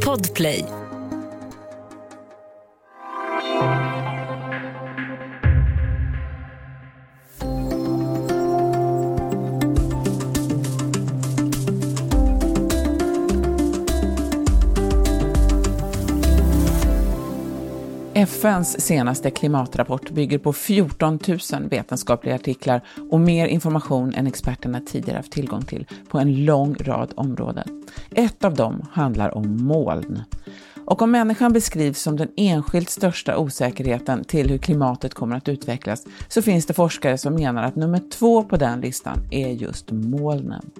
Podplay. FNs senaste klimatrapport bygger på 14 000 vetenskapliga artiklar och mer information än experterna tidigare haft tillgång till på en lång rad områden. Ett av dem handlar om moln. Och om människan beskrivs som den enskilt största osäkerheten till hur klimatet kommer att utvecklas så finns det forskare som menar att nummer två på den listan är just molnen.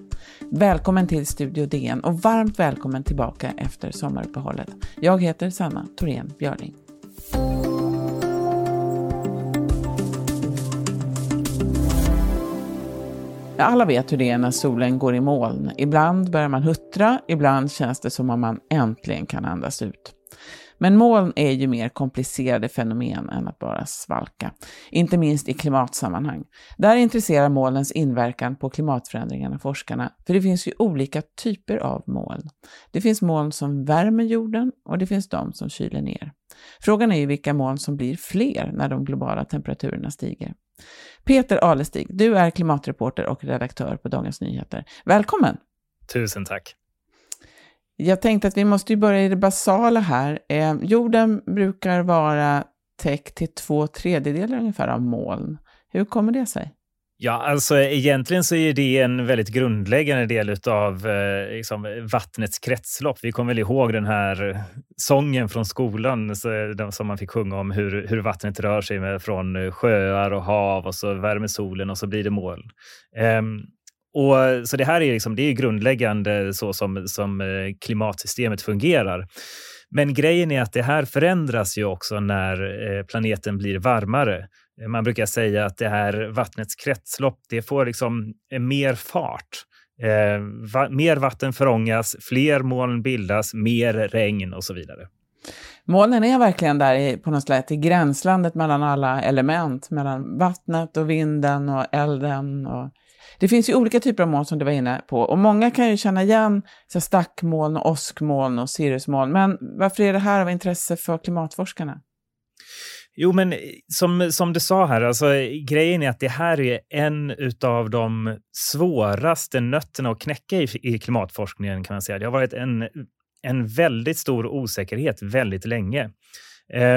Välkommen till Studio DN och varmt välkommen tillbaka efter sommaruppehållet. Jag heter Sanna Thorén Björling. Alla vet hur det är när solen går i moln. Ibland börjar man huttra, ibland känns det som om man äntligen kan andas ut. Men moln är ju mer komplicerade fenomen än att bara svalka, inte minst i klimatsammanhang. Där intresserar molnens inverkan på klimatförändringarna forskarna, för det finns ju olika typer av moln. Det finns moln som värmer jorden och det finns de som kyler ner. Frågan är ju vilka moln som blir fler när de globala temperaturerna stiger. Peter Alestig, du är klimatreporter och redaktör på Dagens Nyheter. Välkommen! Tusen tack! Jag tänkte att vi måste ju börja i det basala här. Eh, jorden brukar vara täckt till två tredjedelar ungefär av moln. Hur kommer det sig? Ja, alltså egentligen så är det en väldigt grundläggande del av eh, liksom, vattnets kretslopp. Vi kommer väl ihåg den här sången från skolan så, som man fick sjunga om hur, hur vattnet rör sig med, från sjöar och hav och så värmer solen och så blir det moln. Um, och, eh, så det här är, liksom, det är grundläggande så som, som eh, klimatsystemet fungerar. Men grejen är att det här förändras ju också när eh, planeten blir varmare. Man brukar säga att det här vattnets kretslopp, det får liksom mer fart. Eh, va mer vatten förångas, fler moln bildas, mer regn och så vidare. Molnen är verkligen där i, på något sätt i gränslandet mellan alla element, mellan vattnet och vinden och elden och det finns ju olika typer av moln som du var inne på och många kan ju känna igen så stackmoln, och åskmoln och cirrusmoln. Men varför är det här av intresse för klimatforskarna? Jo, men som, som du sa här, alltså, grejen är att det här är en av de svåraste nötterna att knäcka i, i klimatforskningen. kan man säga. Det har varit en, en väldigt stor osäkerhet väldigt länge.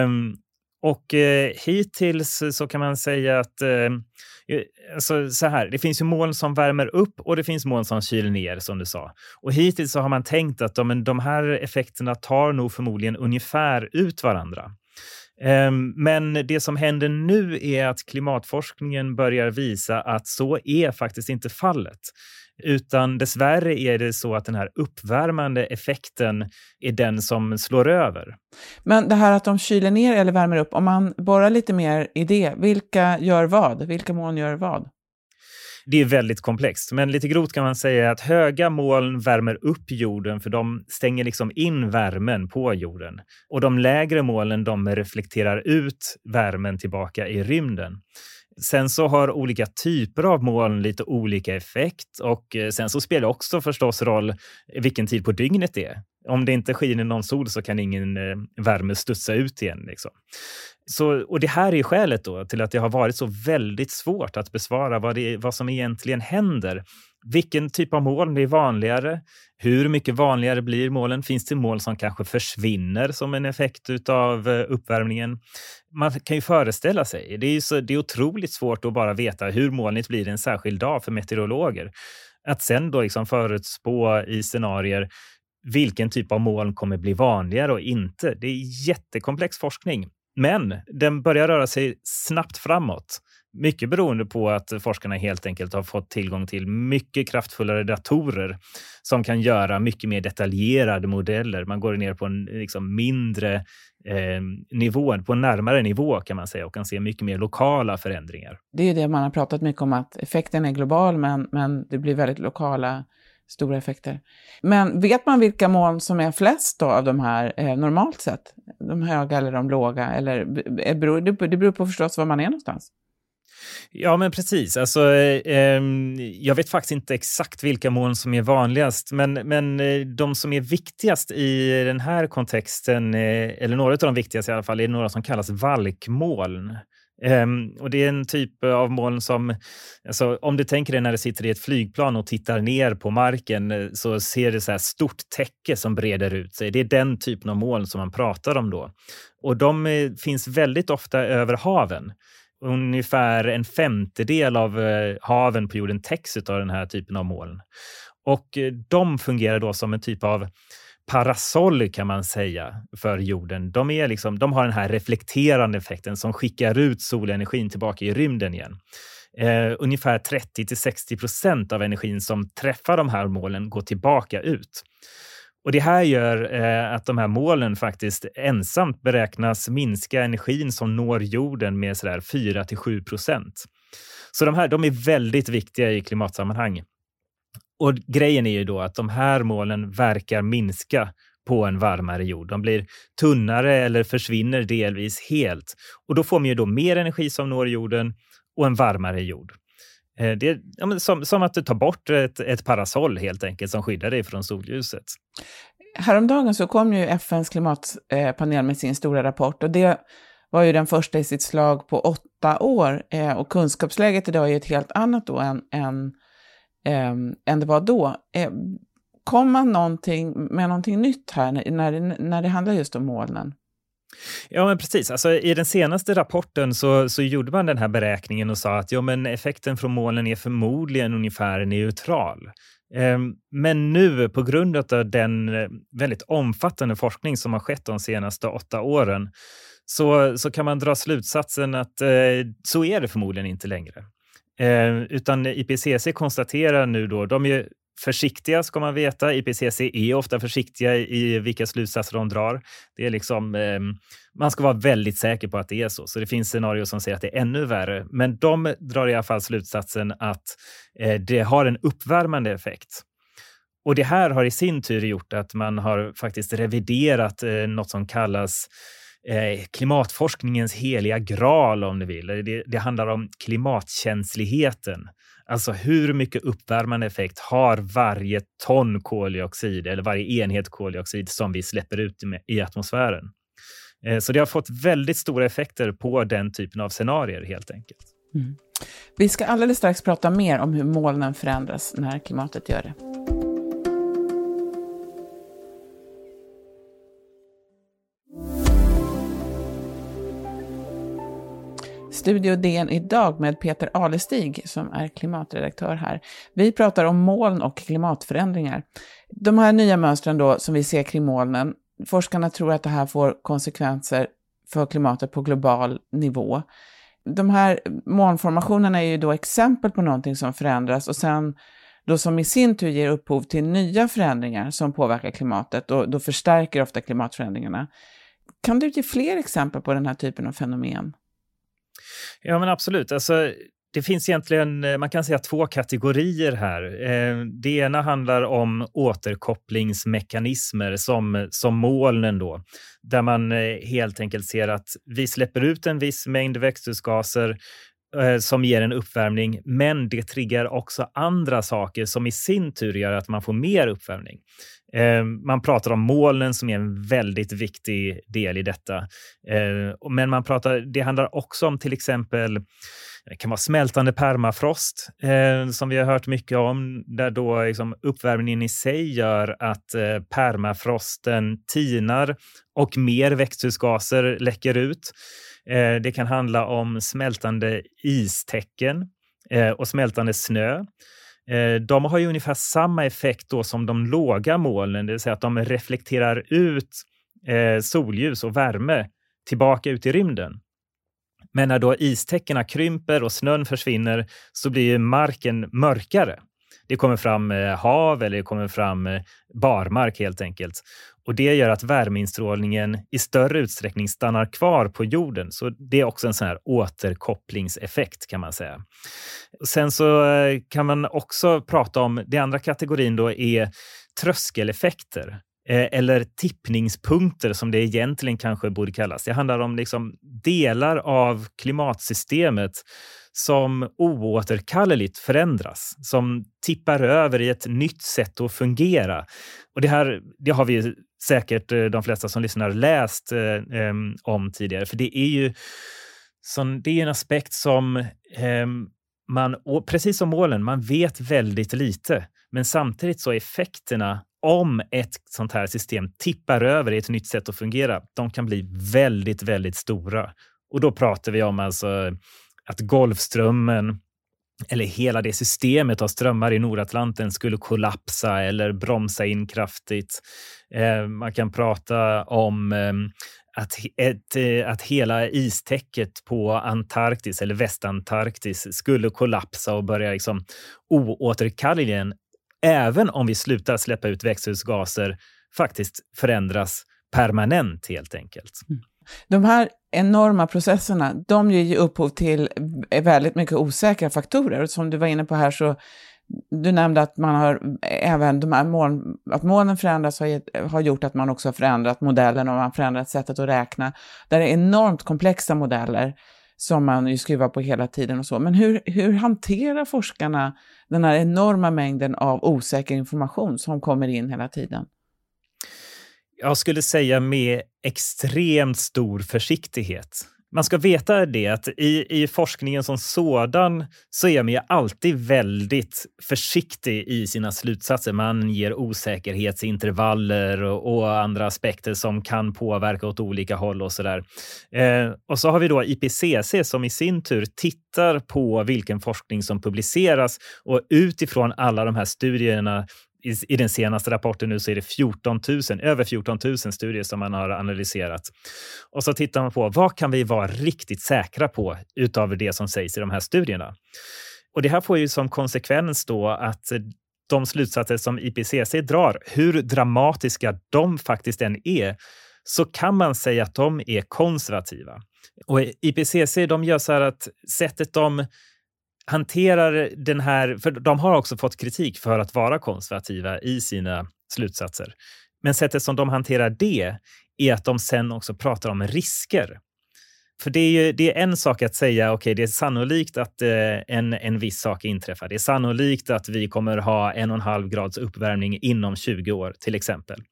Um, och eh, hittills så kan man säga att eh, eh, alltså, så här, det finns ju moln som värmer upp och det finns moln som kyler ner som du sa. Och hittills så har man tänkt att de, de här effekterna tar nog förmodligen ungefär ut varandra. Ehm, men det som händer nu är att klimatforskningen börjar visa att så är faktiskt inte fallet. Utan dessvärre är det så att den här uppvärmande effekten är den som slår över. Men det här att de kyler ner eller värmer upp, om man borrar lite mer i det, vilka gör vad? Vilka moln gör vad? Det är väldigt komplext, men lite grovt kan man säga att höga moln värmer upp jorden för de stänger liksom in värmen på jorden. Och de lägre molnen de reflekterar ut värmen tillbaka i rymden. Sen så har olika typer av moln lite olika effekt och eh, sen så spelar det också förstås roll vilken tid på dygnet det är. Om det inte skiner någon sol så kan ingen eh, värme studsa ut igen. Liksom. Så, och det här är skälet då till att det har varit så väldigt svårt att besvara vad, det, vad som egentligen händer. Vilken typ av moln blir vanligare? Hur mycket vanligare blir molnen? Finns det moln som kanske försvinner som en effekt av eh, uppvärmningen? Man kan ju föreställa sig. Det är, så, det är otroligt svårt att bara veta hur molnigt blir en särskild dag för meteorologer. Att sen då liksom förutspå i scenarier vilken typ av moln kommer bli vanligare och inte. Det är jättekomplex forskning. Men den börjar röra sig snabbt framåt. Mycket beroende på att forskarna helt enkelt har fått tillgång till mycket kraftfullare datorer som kan göra mycket mer detaljerade modeller. Man går ner på en liksom mindre eh, nivå, på en närmare nivå kan man säga och kan se mycket mer lokala förändringar. Det är det man har pratat mycket om, att effekten är global men, men det blir väldigt lokala stora effekter. Men vet man vilka moln som är flest då av de här eh, normalt sett? De höga eller de låga? Eller, beror, det beror på förstås var man är någonstans. Ja, men precis. Alltså, eh, ehm, jag vet faktiskt inte exakt vilka moln som är vanligast, men, men eh, de som är viktigast i den här kontexten, eh, eller några av de viktigaste i alla fall, är några som kallas valkmoln. Um, och det är en typ av moln som, alltså, om du tänker dig när du sitter i ett flygplan och tittar ner på marken eh, så ser du så här stort täcke som breder ut sig. Det är den typen av moln som man pratar om då. Och de eh, finns väldigt ofta över haven. Ungefär en femtedel av eh, haven på jorden täcks av den här typen av moln. Och eh, de fungerar då som en typ av parasoll kan man säga för jorden. De, är liksom, de har den här reflekterande effekten som skickar ut solenergin tillbaka i rymden igen. Eh, ungefär 30 till 60 procent av energin som träffar de här målen går tillbaka ut. Och Det här gör eh, att de här målen faktiskt ensamt beräknas minska energin som når jorden med 4 till 7 procent. Så de här de är väldigt viktiga i klimatsammanhang. Och grejen är ju då att de här målen verkar minska på en varmare jord. De blir tunnare eller försvinner delvis helt. Och då får man ju då mer energi som når jorden och en varmare jord. Eh, det är ja, som, som, att du tar bort ett, ett parasoll helt enkelt som skyddar dig från solljuset. Häromdagen så kom ju FNs klimatpanel med sin stora rapport och det var ju den första i sitt slag på åtta år. Eh, och kunskapsläget idag är ju ett helt annat då än, än, ehm, än det var då. Eh, kom man någonting, med någonting nytt här när, när, det, när det handlar just om molnen? Ja, men precis. Alltså, I den senaste rapporten så, så gjorde man den här beräkningen och sa att ja, men effekten från molnen är förmodligen ungefär neutral. Ehm, men nu på grund av den eh, väldigt omfattande forskning som har skett de senaste åtta åren så, så kan man dra slutsatsen att eh, så är det förmodligen inte längre. Ehm, utan IPCC konstaterar nu då, de är försiktiga ska man veta. IPCC är ofta försiktiga i vilka slutsatser de drar. Det är liksom, eh, man ska vara väldigt säker på att det är så. Så det finns scenarier som säger att det är ännu värre. Men de drar i alla fall slutsatsen att eh, det har en uppvärmande effekt. Och det här har i sin tur gjort att man har faktiskt reviderat eh, något som kallas eh, klimatforskningens heliga graal om ni vill. Det, det handlar om klimatkänsligheten. Alltså hur mycket uppvärmande effekt har varje ton koldioxid eller varje enhet koldioxid som vi släpper ut i atmosfären? Eh, så det har fått väldigt stora effekter på den typen av scenarier helt enkelt. Mm. Vi ska alldeles strax prata mer om hur molnen förändras när klimatet gör det. Studio DN idag med Peter Alestig som är klimatredaktör här. Vi pratar om moln och klimatförändringar. De här nya mönstren då som vi ser kring molnen, forskarna tror att det här får konsekvenser för klimatet på global nivå. De här molnformationerna är ju då exempel på någonting som förändras och sen då som i sin tur ger upphov till nya förändringar som påverkar klimatet och då förstärker ofta klimatförändringarna. Kan du ge fler exempel på den här typen av fenomen? Ja, men absolut. Alltså, det finns egentligen, eh, man kan säga två kategorier här. Eh, det ena handlar om återkopplingsmekanismer som, som molnen då, där man eh, helt enkelt ser att vi släpper ut en viss mängd växthusgaser som ger en uppvärmning, men det triggar också andra saker som i sin tur gör att man får mer uppvärmning. Eh, man pratar om molnen som är en väldigt viktig del i detta. Eh, men man pratar, det handlar också om till exempel det kan vara smältande permafrost eh, som vi har hört mycket om, där då liksom uppvärmningen i sig gör att permafrosten tinar och mer växthusgaser läcker ut. Det kan handla om smältande istäcken och smältande snö. Eh, de har ju ungefär samma effekt då som de låga molnen, det vill säga att de reflekterar ut eh, solljus och värme tillbaka ut i rymden. Men när då istäckena krymper och snön försvinner så blir marken mörkare. Det kommer fram eh, hav eller det kommer fram barmark helt enkelt. Och det gör att värmeinstrålningen i större utsträckning stannar kvar på jorden. Så det är också en sån här återkopplingseffekt kan man säga. Sen så eh, kan man också prata om, det andra kategorin då är tröskeleffekter. Eh, eller tippningspunkter som det egentligen kanske borde kallas. Det handlar om liksom delar av klimatsystemet som oåterkalleligt förändras, som tippar över i ett nytt sätt att fungera. Och det här det har vi säkert eh, de flesta som lyssnar läst eh, eh, om tidigare, för det är ju som, det är en aspekt som eh, man, precis som målen, man vet väldigt lite. Men samtidigt så är effekterna om ett sånt här system tippar över i ett nytt sätt att fungera, de kan bli väldigt, väldigt stora. Och då pratar vi om alltså att Golfströmmen eller hela det systemet av strömmar i Nordatlanten skulle kollapsa eller bromsa in kraftigt. Eh, man kan prata om eh, att, ett, eh, att hela istäcket på Antarktis eller Västantarktis skulle kollapsa och börja liksom oåterkalleligen, även om vi slutar släppa ut växthusgaser, faktiskt förändras permanent helt enkelt. Mm. De här enorma processerna, de ger ju upphov till väldigt mycket osäkra faktorer. Och som du var inne på här så du nämnde att man har även de här moln, att molnen förändras har, har gjort att man också har förändrat modellen och man har förändrat sättet att räkna. Där är enormt komplexa modeller som man ju skruvar på hela tiden och så. Men hur, hur hanterar forskarna den här enorma mängden av osäker information som kommer in hela tiden? Jag skulle säga med extremt stor försiktighet. Man ska veta det att i, i forskningen som sådan så är man ju alltid väldigt försiktig i sina slutsatser. Man ger osäkerhetsintervaller och, och andra aspekter som kan påverka åt olika håll och så där. Eh, och så har vi då IPCC som i sin tur tittar på vilken forskning som publiceras och utifrån alla de här studierna i, i, den senaste rapporten nu så är det 14 000, över 14 000 studier som man har analyserat. Och så tittar man på vad kan vi vara riktigt säkra på utav det som sägs i de här studierna? Och det här får ju som konsekvens då att de slutsatser som IPCC drar, hur dramatiska de faktiskt än är, så kan man säga att de är konservativa. Och IPCC de gör så här att sättet de hanterar den här, för de har också fått kritik för att vara konservativa i sina slutsatser. Men sättet som de hanterar det är att de sen också pratar om risker. För det är, ju, det är en sak att säga, okej, okay, det är sannolikt att eh, en, en viss sak inträffar. Det är sannolikt att vi kommer ha en och en halv grads uppvärmning inom 20 år, till exempel.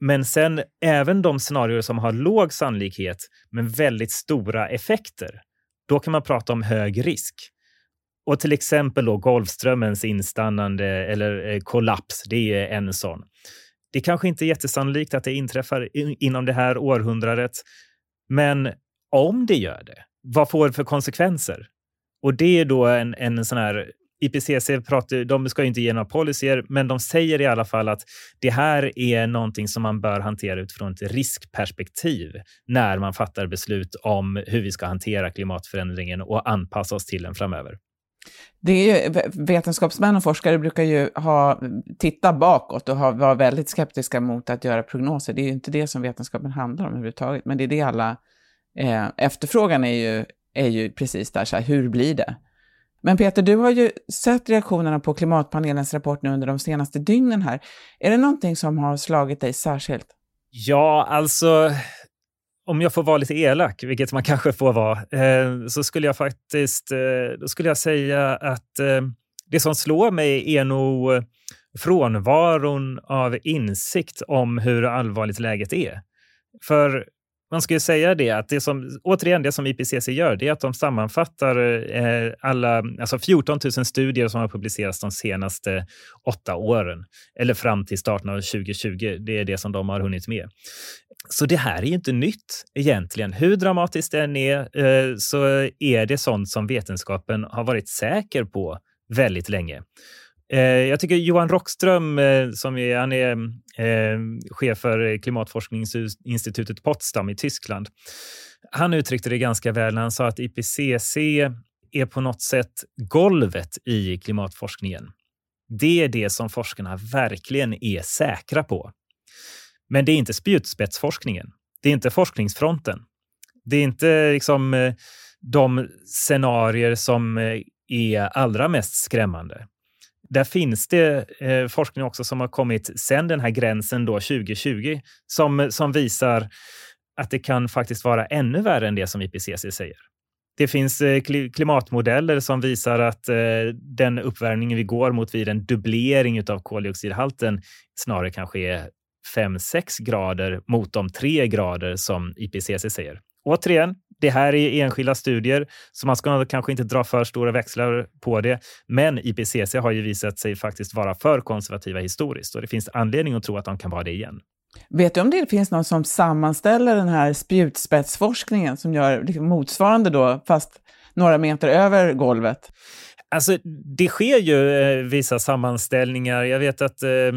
Men sen även de scenarier som har låg sannolikhet men väldigt stora effekter, då kan man prata om hög risk. Och till exempel då Golfströmmens instannande eller eh, kollaps, det är en sån. Det kanske inte är jättesannolikt att det inträffar inom det här århundradet, men om det gör det, vad får det för konsekvenser? Och det är då en, en sån här IPCC pratar, de ska inte ge några policyer, men de säger i alla fall att det här är någonting som man bör hantera utifrån ett riskperspektiv när man fattar beslut om hur vi ska hantera klimatförändringen och anpassa oss till den framöver. Det är ju, vetenskapsmän och forskare brukar ju ha, titta bakåt och ha, vara väldigt skeptiska mot att göra prognoser. Det är ju inte det som vetenskapen handlar om överhuvudtaget, men det är det alla... Eh, efterfrågan är ju, är ju precis där, så här, hur blir det? Men Peter, du har ju sett reaktionerna på klimatpanelens rapport nu under de senaste dygnen här. Är det någonting som har slagit dig särskilt? Ja, alltså om jag får vara lite elak, vilket man kanske får vara, eh, så skulle jag faktiskt eh, då skulle jag säga att eh, det som slår mig är nog frånvaron av insikt om hur allvarligt läget är. För man ska ju säga det att det som, återigen, det som IPCC gör, det är att de sammanfattar eh, alla, alltså 14 000 studier som har publicerats de senaste åtta åren, eller fram till starten av 2020. Det är det som de har hunnit med. Så det här är ju inte nytt egentligen. Hur dramatiskt det än är eh, så är det sånt som vetenskapen har varit säker på väldigt länge. Eh, jag tycker Johan Rockström, eh, som är, han är eh, chef för klimatforskningsinstitutet Potsdam i Tyskland, han uttryckte det ganska väl när han sa att IPCC är på något sätt golvet i klimatforskningen. Det är det som forskarna verkligen är säkra på. Men det är inte spjutspetsforskningen. Det är inte forskningsfronten. Det är inte liksom eh, de scenarier som eh, är allra mest skrämmande där finns det eh, forskning också som har kommit sen den här gränsen då 2020 som, som visar att det kan faktiskt vara ännu värre än det som IPCC säger. Det finns eh, klimatmodeller som visar att eh, den uppvärmning vi går mot vid en dubblering av koldioxidhalten snarare kanske är 5-6 grader mot de 3 grader som IPCC säger. Återigen, det här är enskilda studier, så man ska kanske inte dra för stora växlar på det. Men IPCC har ju visat sig faktiskt vara för konservativa historiskt och det finns anledning att tro att de kan vara det igen. Vet du om det finns någon som sammanställer den här spjutspetsforskningen som gör liksom motsvarande då, fast några meter över golvet? Alltså, det sker ju eh, vissa sammanställningar. Jag vet att eh, Eh,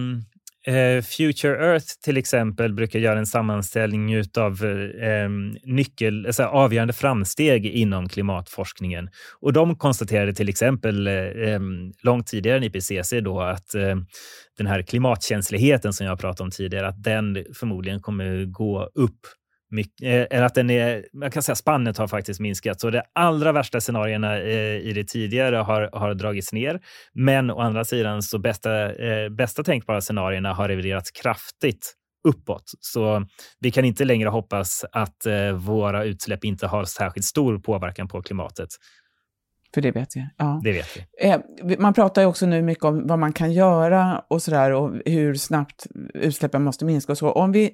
Eh, Future Earth till exempel brukar göra en sammanställning av eh, nyckel, alltså avgörande framsteg inom klimatforskningen. Och de konstaterade till exempel eh, långt tidigare än IPCC då att eh, den här klimatkänsligheten som jag pratade om tidigare, att den förmodligen kommer gå upp eller att den är, man kan säga spannet har faktiskt minskat. Så de allra värsta scenarierna eh, i det tidigare har, har dragits ner. Men å andra sidan så bästa, eh, bästa tänkbara scenarierna har reviderats kraftigt uppåt. Så vi kan inte längre hoppas att våra utsläpp inte har särskilt stor påverkan på klimatet. För det vet vi. Ja. Det vet vi. Man pratar ju också nu mycket om vad man kan göra och sådär och hur snabbt utsläppen måste minska och så. Om vi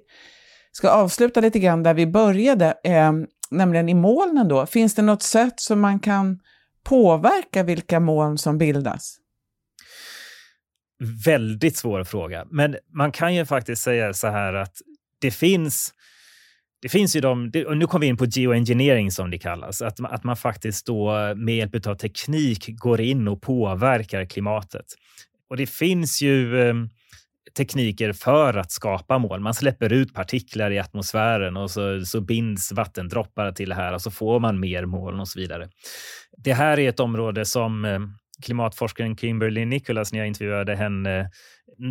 ska avsluta lite grann där vi började, eh, nämligen i molnen då. Finns det något sätt som man kan påverka vilka moln som bildas? Väldigt svår fråga, men man kan ju faktiskt säga så här att det finns det finns ju de, och nu kommer vi in på geoengineering som det kallas, att, att man faktiskt då med hjälp av teknik går in och påverkar klimatet. Och det finns ju eh, tekniker för att skapa moln. Man släpper ut partiklar i atmosfären och så, så binds vattendroppar till det här och så får man mer moln och så vidare. Det här är ett område som eh, klimatforskaren Kimberly Nicholas, när jag intervjuade henne,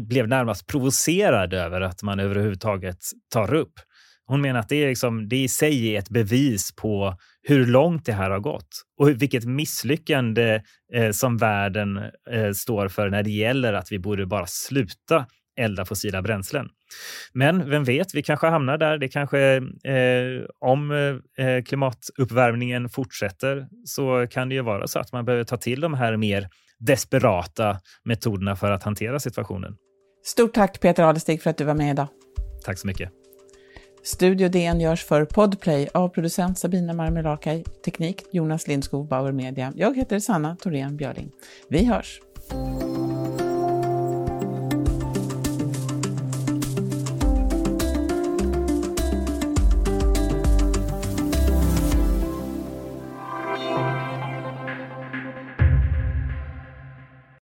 blev närmast provocerad över att man överhuvudtaget tar upp. Hon menar att det, är liksom, det i sig är ett bevis på hur långt det här har gått och vilket misslyckande eh, som världen eh, står för när det gäller att vi borde bara sluta elda fossila bränslen. Men vem vet, vi kanske hamnar där. Det kanske, eh, om eh, klimatuppvärmningen fortsätter så kan det ju vara så att man behöver ta till de här mer desperata metoderna för att hantera situationen. Stort tack Peter Adelstig för att du var med idag. Tack så mycket. Studio DN görs för Podplay av producent Sabina Marmelakai, teknik Jonas Lindskog, Bauer Media. Jag heter Sanna Thorén Björling. Vi hörs!